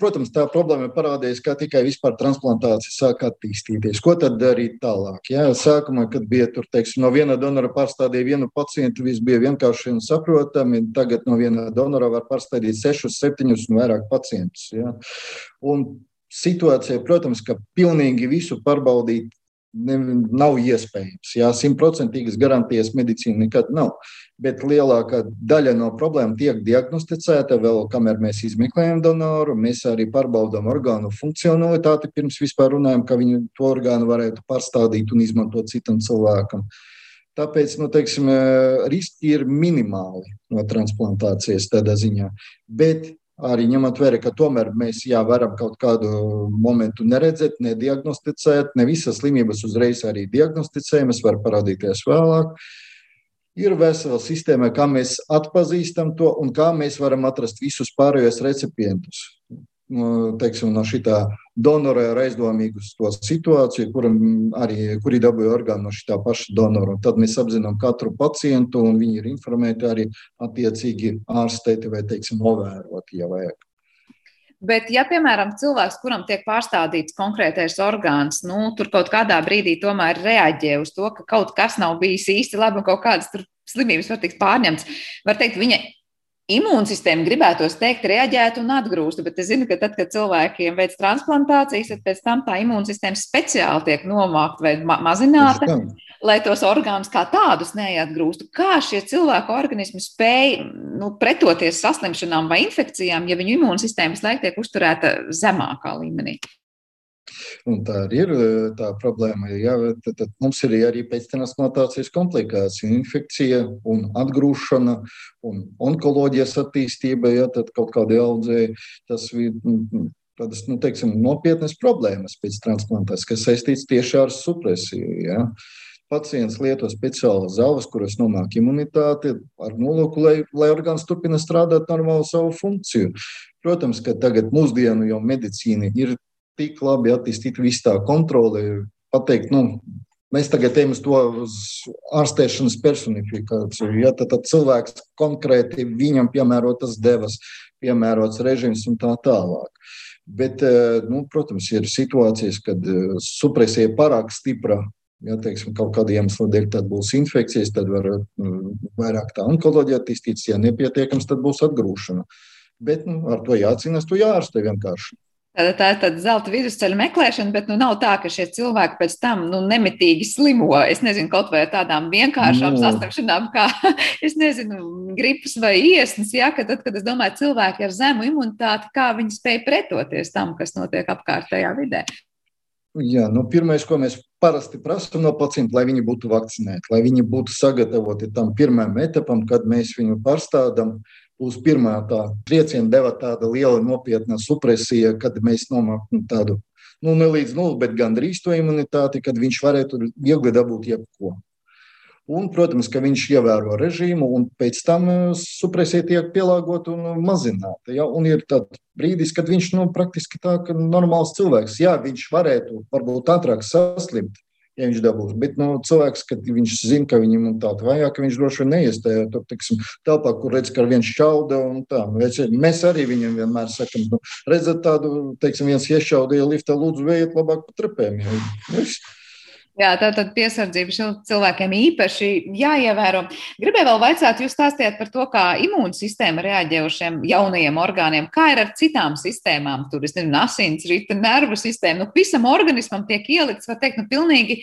protams, tā problēma parādījās, kā tikai vispār transplantācija sāk attīstīties. Ko tad darīt tālāk? Jā, sākumā, kad bija tur, teiksim, no viena donora pārstādīja vienu pacientu, viss bija vienkārši un saprotami. Tagad no viena donora var pārstādīt sešus, septiņus un vairāk pacientus. Jā. Un situācija, protams, ka pilnīgi visu pārbaudīt ne, nav iespējams. Jā, simtprocentīgas garantijas medicīna nekad nav. Bet lielākā daļa no problēmu tiek diagnosticēta vēl, kamēr mēs izmeklējam donoru. Mēs arī pārbaudām orgānu funkcionalitāti pirms vispār runājam, ka viņu to orgānu varētu pārstādīt un izmantot citam cilvēkam. Tāpēc nu, teiksim, riski ir minimāli no transplantācijas tādā ziņā. Bet arī ņemot vērā, ka tomēr mēs jā, varam kaut kādu momentu neredzēt, nediagnosticēt. Ne visas slimības uzreiz arī diagnosticējamas, var parādīties vēlāk. Ir vesela sistēma, kā mēs atpazīstam to un kā mēs varam atrast visus pārējos recipientus teiksim, no šī donora ar aizdomīgu situāciju, kuram arī kuri dabūja orgānu no šī paša donora. Tad mēs apzinām katru pacientu, un viņi ir informēti arī attiecīgi ārstēti vai, teiksim, novēroti, ja vajag. Bet, ja, piemēram, cilvēks, kuram tiek pārstādīts konkrētais orgāns, nu, tur kaut kādā brīdī tomēr reaģē uz to, ka kaut kas nav bijis īsti labi un kaut kādas slimības var tikt pārņemts, var teikt, viņa imūnsistēma gribētos teikt, reaģētu un atgrūstu, bet es zinu, ka tad, kad cilvēkiem veids transplantācijas, tad pēc tam tā imūnsistēma speciāli tiek nomākta vai ma mazināta, lai tos orgānus kā tādus neatgrūstu. Kā šie cilvēku organismi spēj nu, pretoties saslimšanām vai infekcijām, ja viņu imūnsistēma visu laiku tiek uzturēta zemākā līmenī? Un tā arī ir tā problēma. Ja, tad, tad mums ir arī pēctransplantācijas komplikācija, infekcija un atgrūšana un onkoloģijas attīstība, ja tad kaut kādi audzēji, tas ir tādas, nu, teiksim, nopietnas problēmas pēc transplantācijas, kas saistīts tieši ar supresiju. Ja. Pacients lieto speciālu zāles, kuras nomāk imunitāti, ar nolūku, lai, lai orgāns turpina strādāt normālu savu funkciju. Protams, ka tagad mūsdienu jau medicīna ir tik labi attīstīta viss tā kontrole, pateikt, nu, mēs tagad ejam uz to uz ārstēšanas personifikāciju. Ja, tad, tad cilvēks konkrēti viņam piemērotas devas, piemērots režīms un tā tālāk. Bet, eh, nu, protams, ir situācijas, kad eh, supresija ir pārāk stipra. Ja teiksim, kaut kāda iemesla dēļ tad būs infekcijas, tad var nu, vairāk tā onkoloģija attīstīties. Ja nepietiekams, tad būs atgrūšana. Bet nu, ar to jācīnās, to jārastē vienkārši. Tā, tā ir tāda zelta vidusceļa meklēšana, bet nu, nav tā, ka šie cilvēki pēc tam nu, nemitīgi slimo. Es nezinu, kaut vai tādām vienkāršām no. saslimšanām, kā nezinu, gripas vai iesnas. Ja, ka tad, kad es domāju, cilvēki ar zemu imunitāti, kā viņi spēj pretoties tam, kas notiek apkārtējā vidē. Jā, nu, pirmais, ko mēs parasti prasām no pacienta, lai viņi būtu vakcinēti, lai viņi būtu sagatavoti tam pirmajam etapam, kad mēs viņu pārstādām. Uh, būs pirmā tā trieciena deva tāda liela nopietna supresija, kad mēs nomākam tādu, nu, ne līdz nulli, bet gandrīz to imunitāti, kad viņš varētu viegli dabūt jebko. Un, protams, ka viņš ievēro režīmu, un pēc tam supresija tiek pielāgota un mazināta. Ja? Un ir brīdis, kad viņš nu, praktiski tā kā normāls cilvēks. Jā, viņš varētu varbūt ātrāk saslimt, ja viņš dabūs. Bet nu, cilvēks, kad viņš zina, ka viņam ir tāda vajag, viņš droši vien neies tajā telpā, kur redz, ka viens šauda. Mēs arī viņam vienmēr sakam, nu, redzat tādu, teiksim, viens iešaudīja liftā, lūdzu, vējiet labāk pa trepēm. Ja. Jā, tā tad piesardzība cilvēkiem īpaši jāievēro. Gribēju vēl vaicāt, jūs stāstījāt par to, kā imūnsistēma reaģē uz šiem jaunajiem orgāniem. Kā ir ar citām sistēmām? Tur ir asins, rīta, nervu sistēma. Nu, visam organismam tiek ielikts, var teikt, nu, pilnīgi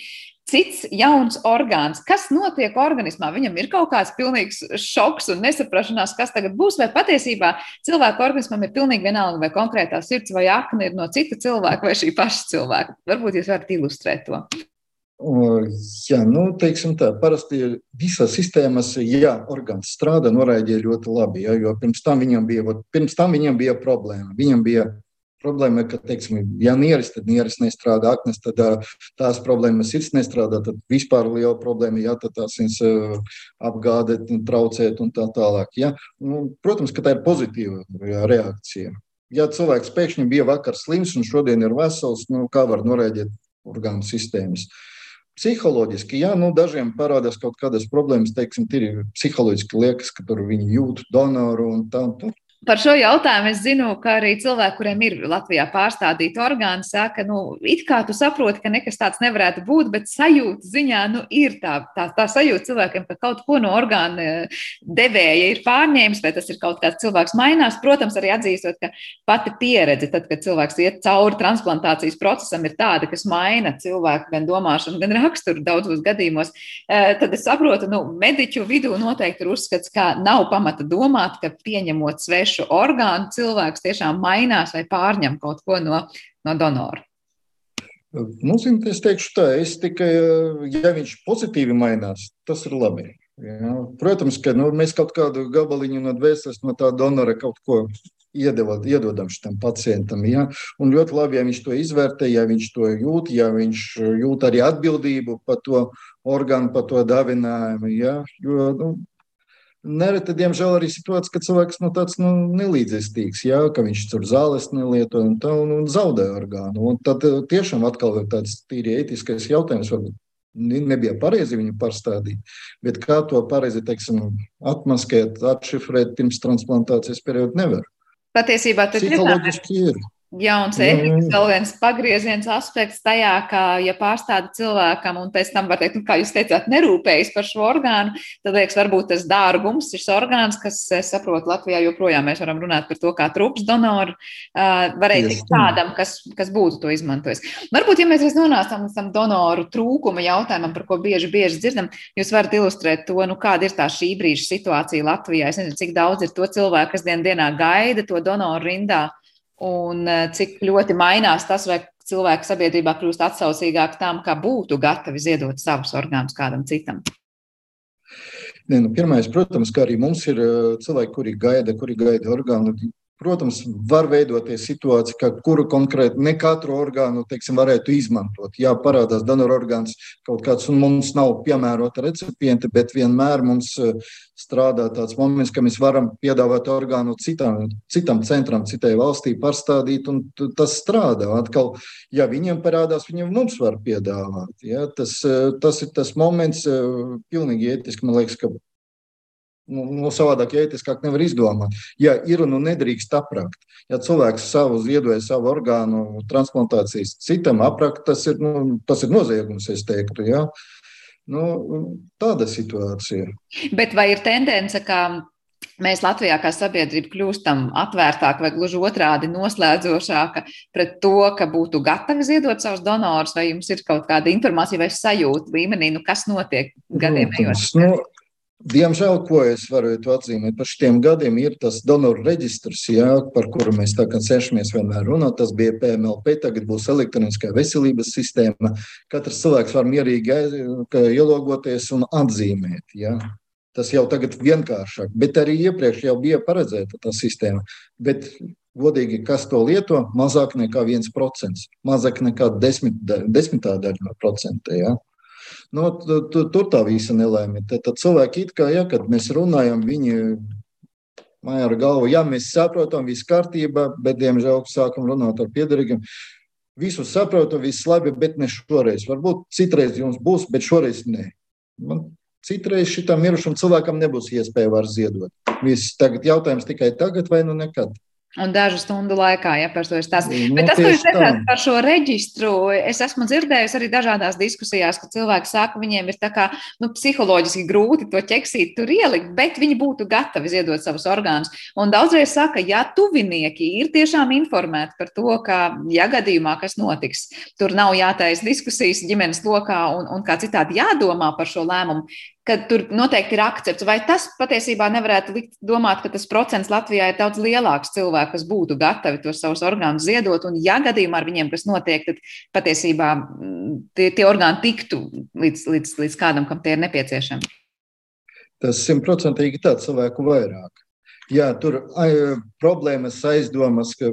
cits jauns orgāns. Kas notiek organismā? Viņam ir kaut kāds pilnīgs šoks un nesaprašanās, kas tagad būs, vai patiesībā cilvēka organismam ir pilnīgi vienalga, vai konkrētā sirds vai akna ir no cita cilvēka vai šī paša cilvēka. Varbūt jūs varat ilustrēt to. Jā, nu, teiksim tā, parasti visas sistēmas, ja orgāns strādā, noraidīja ļoti labi, ja, jo pirms tam viņam bija, pirms tam viņam bija problēma. Viņam bija problēma, ka, teiksim, ja nieris, tad nieris nestrādā, aknes, tad tās problēmas sirds nestrādā, tad vispār liela problēma, ja tad tās viņas apgāde, traucēt un tā tālāk. Ja. Nu, protams, ka tā ir pozitīva reakcija. Ja cilvēks pēkšņi bija vakar slims un šodien ir vesels, nu, kā var noraidīt orgānu sistēmas? Uh, Psiholoģiski, jā, nu, dažiem parādās kaut kādas problēmas, teiksim, ir psiholoģiski liekas, ka tur viņi jūt donoru un tā. Nu, Par šo jautājumu es zinu, ka arī cilvēki, kuriem ir Latvijā pārstādīti orgāni, saka, nu, it kā tu saproti, ka nekas tāds nevarētu būt, bet sajūta ziņā nu, ir tā, tā, tā sajūta cilvēkiem, ka kaut ko no orgāna eh, devēja ir pārņēmis, vai tas ir kaut kāds cilvēks mainās. Protams, arī atzīstot, ka pati pieredze, tad, kad cilvēks iet cauri transplantācijas procesam, ir tāda, kas maina cilvēku gan domāšanu, gan raksturu daudzos gadījumos. Eh, tad es saprotu, nu, mediķu vidū noteikti ir uzskats, ka nav pamata domāt, ka pieņemot svešu svešu orgānu cilvēks tiešām mainās vai pārņem kaut ko no, no donora? Nu, zin, es teikšu tā, es tikai, ja viņš pozitīvi mainās, tas ir labi. Ja? Protams, ka nu, mēs kaut kādu gabaliņu no dvēseles, no tā donora kaut ko iedevot, iedodam šim pacientam. Ja? Un ļoti labi, ja viņš to izvērtē, ja viņš to jūt, ja viņš jūt arī atbildību par to orgānu, par to dāvinājumu. Ja? Jo, nu, Nereti, diemžēl, arī situācija, ka cilvēks nu, tāds nu, nelīdzestīgs, jā, ka viņš tur zāles nelieto un, tā, un, un zaudē orgānu. Un tad eh, tiešām atkal ir tāds tīri ētiskais jautājums. Varbūt nebija pareizi viņu pārstādīt, bet kā to pareizi teiksim, atmaskēt, atšifrēt pirms transplantācijas perioda nevar. Patiesībā tas ir psiholoģiski. Ir jauns ētikas vēl viens pagrieziens aspekts tajā, ka, ja pārstāda cilvēkam un pēc tam, var teikt, nu, kā jūs teicāt, nerūpējas par šo orgānu, tad, liekas, varbūt tas dārgums, šis orgāns, kas, es saprotu, Latvijā joprojām mēs varam runāt par to, kā trūks donoru, varēja tikt tādam, kas, kas būtu to izmantojis. Varbūt, ja mēs nonācam līdz tam donoru trūkuma jautājumam, par ko bieži, bieži dzirdam, jūs varat ilustrēt to, nu, kāda ir tā šī brīža situācija Latvijā. Es nezinu, cik daudz ir to cilvēku, kas dien dienā gaida to donoru rindā un eh, cik ļoti mainās tas, vai cilvēki sabiedrībā kļūst atsaucīgāk tam, kā būtu gatavi ziedot savus orgānus kādam citam. Ne, nu, pirmais, protams, ka arī mums ir eh, cilvēki, kuri gaida, kuri gaida orgānu. Protams, var veidoties situācija, ka kuru konkrēti ne katru orgānu teiksim, varētu izmantot. Jā, parādās donora orgāns kaut kāds, un mums nav piemērota recipienti, bet vienmēr mums eh, strādā tāds moments, ka mēs varam piedāvāt orgānu citam, citam centram, citai valstī, pārstādīt, un tas strādā. Atkal, ja viņiem parādās, viņiem mums var piedāvāt. Ja? Tas, eh, tas ir tas moments, eh, pilnīgi ētiski, man liekas, ka Nu, nu, savādāk, ja ētiskāk nevar izdomāt. Ja ir un nu nedrīkst aprakt, ja cilvēks savu ziedoja savu orgānu transplantācijas citam aprakt, tas ir, nu, tas ir noziegums, es teiktu. Ja? Nu, tāda situācija. Bet vai ir tendence, ka mēs Latvijā kā sabiedrība kļūstam atvērtāki vai gluži otrādi noslēdzošāka pret to, ka būtu gatavi ziedot savus donorus, vai jums ir kaut kāda informācija vai sajūta līmenī, nu, kas notiek gadiem ejot? Nu, Diemžēl, ko es varu atzīmēt par šiem gadiem, ir tas donoru reģistrs, jā, par kuru mēs tā kā cenšamies vienmēr runāt. Tas bija PMLP, tagad būs elektroniskā veselības sistēma. Katrs cilvēks var mierīgi ielogoties un atzīmēt. Jā. Tas jau tagad ir vienkāršāk, bet arī iepriekš jau bija paredzēta tā sistēma. Bet, godīgi, kas to lieto? Mazāk nekā 1%, mazāk nekā desmit, desmitā daļa no procenta. Jā. Nu, tur, tā visa nelēma. Tad, tad cilvēki kā, ja, kad mēs runājam, viņi māja ar galvu, jā, mēs saprotam, viss kārtībā, bet, diemžēl, sākam runāt ar piedarīgiem. Visu saprotu, viss labi, bet ne šoreiz. Varbūt citreiz jums būs, bet šoreiz nē. Man citreiz šitam mirušam cilvēkam nebūs iespēja var ziedot. Viss tagad jautājums tikai tagad vai nu nekad. Un dažu stundu laikā, ja par to ir tas. Nu, Bet tas, ko jūs teicāt par šo reģistru, es esmu dzirdējusi arī dažādās diskusijās, ka cilvēki saka, viņiem ir tā kā nu, psiholoģiski grūti to ķeksīt tur ielikt, bet viņi būtu gatavi ziedot savus orgānus. Un daudzreiz saka, ja tuvinieki ir tiešām informēti par to, ka, ja gadījumā kas notiks, tur nav jātaisa diskusijas ģimenes lokā un, un kā citādi jādomā par šo lēmumu, ka tur noteikti ir akcepts. Vai tas patiesībā nevarētu likt domāt, ka tas procents Latvijā ir daudz lielāks cilvēku, kas būtu gatavi tos savus orgānus ziedot, un ja gadījumā ar viņiem kas notiek, tad patiesībā mm, tie, tie orgāni tiktu līdz, līdz, līdz kādam, kam tie ir nepieciešami? Tas simtprocentīgi tāds cilvēku vairāk. Jā, tur ir problēmas, aizdomas, ka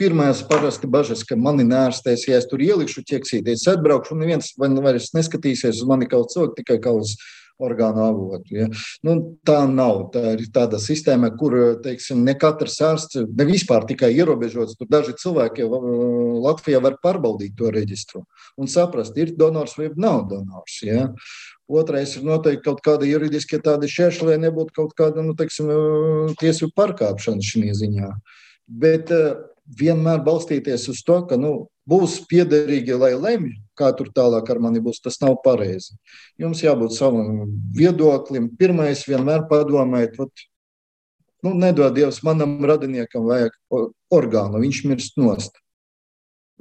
Pirmās parasti bažas, ka mani nērstēs, ja es tur ielikšu ķeksīties, atbraukšu, un neviens vairs neskatīsies uz mani kaut cilvēku, tikai kā uz orgānu avotu. Ja. Nu, tā nav. Tā ir tāda sistēma, kur teiksim, ne katrs ārsts, ne vispār tikai ierobežots. Tur daži cilvēki Latvijā var pārbaudīt to reģistru un saprast, ir donors vai nav donors. Ja. Otrais ir noteikti kaut kāda juridiskie tādi šķēršļi, lai nebūtu kaut kāda nu, teiksim, tiesību pārkāpšana šajā ziņā. Bet vienmēr balstīties uz to, ka nu, būs piederīgi, lai lemj, kā tur tālāk ar mani būs, tas nav pareizi. Jums jābūt savam viedoklim. Pirmais vienmēr padomājiet, ot, nu, nedod Dievs, manam radiniekam vajag orgānu, viņš mirst nost.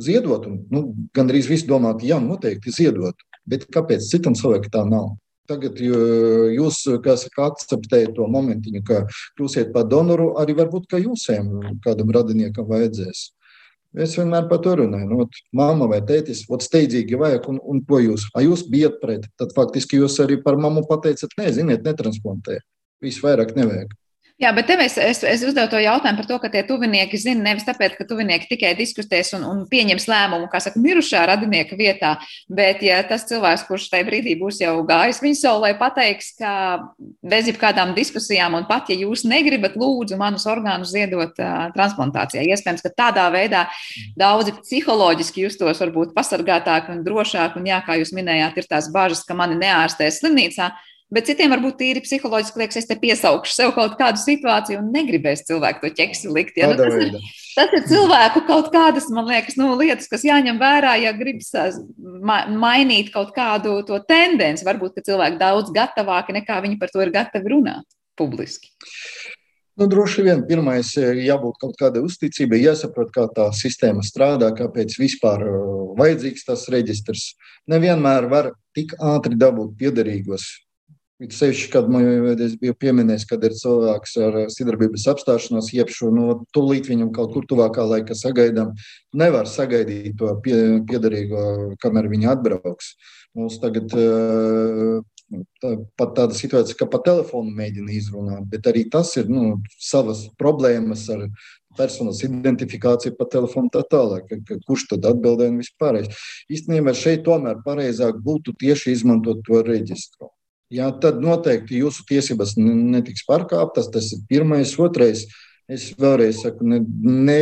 Ziedot, un nu, gandrīz visi domātu, jā, noteikti ziedot, bet kāpēc citam cilvēkam tā nav? Tagad jūs saka, akceptējat to momentiņu, ka kļūsiet par donoru, arī varbūt, ka jūsiem kādam radiniekam vajadzēs. Es vienmēr par to runāju. Nu, Māma vai tētis, ot, steidzīgi vajag, un, un ko jūs? A jūs bijat pret, tad faktiski jūs arī par mammu pateicat, nē, ziniet, netransplantē. Viss vairāk nevajag. Jā, bet tev es, es, es uzdevu to jautājumu par to, ka tie tuvinieki zina nevis tāpēc, ka tuvinieki tikai diskutēs un, un pieņems lēmumu, kā saka, mirušā radinieka vietā, bet ja tas cilvēks, kurš tajā brīdī būs jau gājis viņa saulē, pateiks, ka bez jebkādām diskusijām, un pat ja jūs negribat, lūdzu manus orgānus ziedot uh, transplantācijai, iespējams, ka tādā veidā daudzi psiholoģiski justos varbūt pasargātāki un drošāki, un jā, kā jūs minējāt, ir tās bažas, ka mani neārstēs slimnīcā. Bet citiem varbūt tīri psiholoģiski liekas, es te piesaukšu sev kaut kādu situāciju un negribēs cilvēku to ķeksi likt. Ja? Nu, tas, ir, tas ir cilvēku kaut kādas, man liekas, nu, lietas, kas jāņem vērā, ja gribas ma mainīt kaut kādu to tendenci. Varbūt, ka cilvēki daudz gatavāki nekā viņi par to ir gatavi runāt publiski. Nu, droši vien pirmais jābūt kaut kādai uzticībai, jāsaprot, kā tā sistēma strādā, kāpēc vispār vajadzīgs tas reģistrs. Nevienmēr var tik ātri dabūt piederīgos It sevišķi, kad man es biju pieminējis, kad ir cilvēks ar sadarbības apstāšanos, iepšu, nu, tūlīt viņam kaut kur tuvākā laikā sagaidām. Nevar sagaidīt to pie, piedarīgo, kamēr viņi atbrauks. Mums tagad tā, pat tāda situācija, ka pa telefonu mēģina izrunāt, bet arī tas ir nu, savas problēmas ar personas identifikāciju pa telefonu tā tālāk, ka, ka kurš tad atbildēja un vispārējais. Īstenībā šeit tomēr pareizāk būtu tieši izmantot to reģistru jā, tad noteikti jūsu tiesības netiks pārkāptas. Tas ir pirmais. Otrais, es vēlreiz saku, ne, ne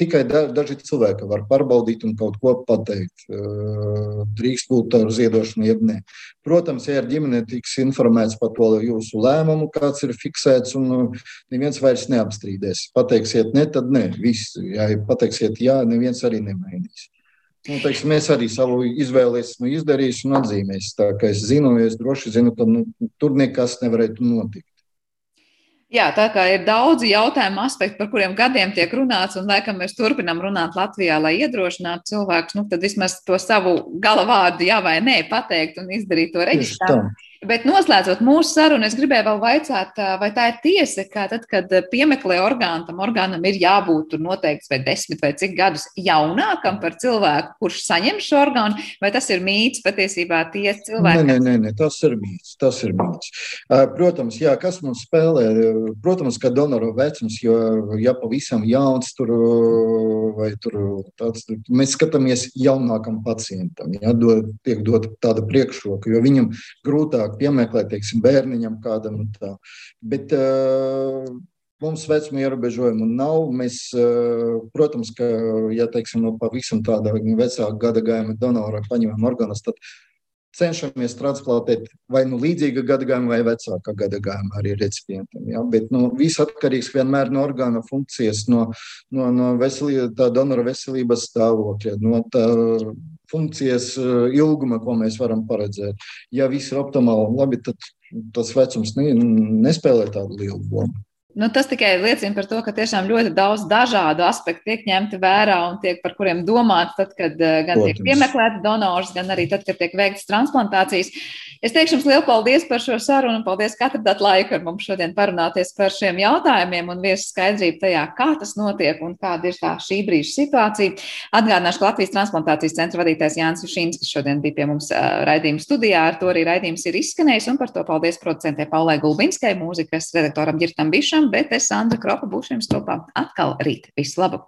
tikai da, daži cilvēki var pārbaudīt un kaut ko pateikt. Drīkst būt ar ziedošanu, jeb nē. Protams, ja ar ģimeni tiks informēts par to jūsu lēmumu, kāds ir fiksēts, un neviens vairs neapstrīdēs. Pateiksiet, ne, tad nē, viss. Ja pateiksiet, jā, neviens arī nemainīs. Nu, teiksim, es arī savu izvēli esmu izdarījis un atzīmējis. Tā kā es zinu, es droši zinu, ka nu, tur nekas nevarētu notikt. Jā, tā kā ir daudzi jautājumu aspekti, par kuriem gadiem tiek runāts, un laikam mēs turpinām runāt Latvijā, lai iedrošinātu cilvēkus, nu, tad vismaz to savu gala vārdu, jā vai nē, pateikt un izdarīt to reģistrāciju. Bet noslēdzot mūsu sarunu, es gribēju vēl vaicāt, vai tā ir tiesa, ka tad, kad piemeklē orgānu, tam orgānam ir jābūt noteikts vai desmit vai cik gadus jaunākam par cilvēku, kurš saņem šo orgānu, vai tas ir mīts patiesībā tie cilvēki? Nē, nē, nē, tas ir mīts. Tas ir mīts. Protams, jā, kas mums spēlē? Protams, ka donoru vecums, jo ja pavisam jauns tur vai tur tāds, mēs skatāmies jaunākam pacientam, ja, dod, tiek dot tāda priekšroka, jo viņam grūtāk piemeklēt, teiksim, bērniņam kādam. Bet, uh, Mums vecuma ierobežojumu nav. Mēs, protams, ka, ja teiksim, no pavisam tāda vecāka gada gājuma donora paņemam orgānus, tad cenšamies transplantēt vai nu līdzīga gadagājuma, vai vecāka gadagājuma arī recipientam. Ja? Bet nu, viss atkarīgs vienmēr no orgāna funkcijas, no, no, no veselī, tā donora veselības stāvokļa, no tā funkcijas eh, ilguma, ko mēs varam paredzēt. Ja viss ir optimāli labi, tad tas vecums nespēlē tādu lielu lomu. Nu, tas tikai liecina par to, ka tiešām ļoti daudz dažādu aspektu tiek ņemti vērā un tiek par kuriem domāts, tad, kad eh, gan Protams. tiek piemeklēts donors, gan arī tad, kad tiek veikts transplantācijas. Es teikšu jums lielu paldies par šo sarunu un paldies, ka atradāt laiku ar mums šodien parunāties par šiem jautājumiem un viesu skaidrību tajā, kā tas notiek un kāda ir tā šī brīža situācija. Atgādināšu, ka Latvijas transplantācijas centra vadītājs Jānis Ušīns, kas šodien bija pie mums raidījuma studijā, ar to arī raidījums ir izskanējis un par to paldies producentē Paulai Gulbinskai, mūzikas redaktoram Girtam Bišam bet es, Sandra Kropa, būšu jums kopā atkal rīt. Visu labu!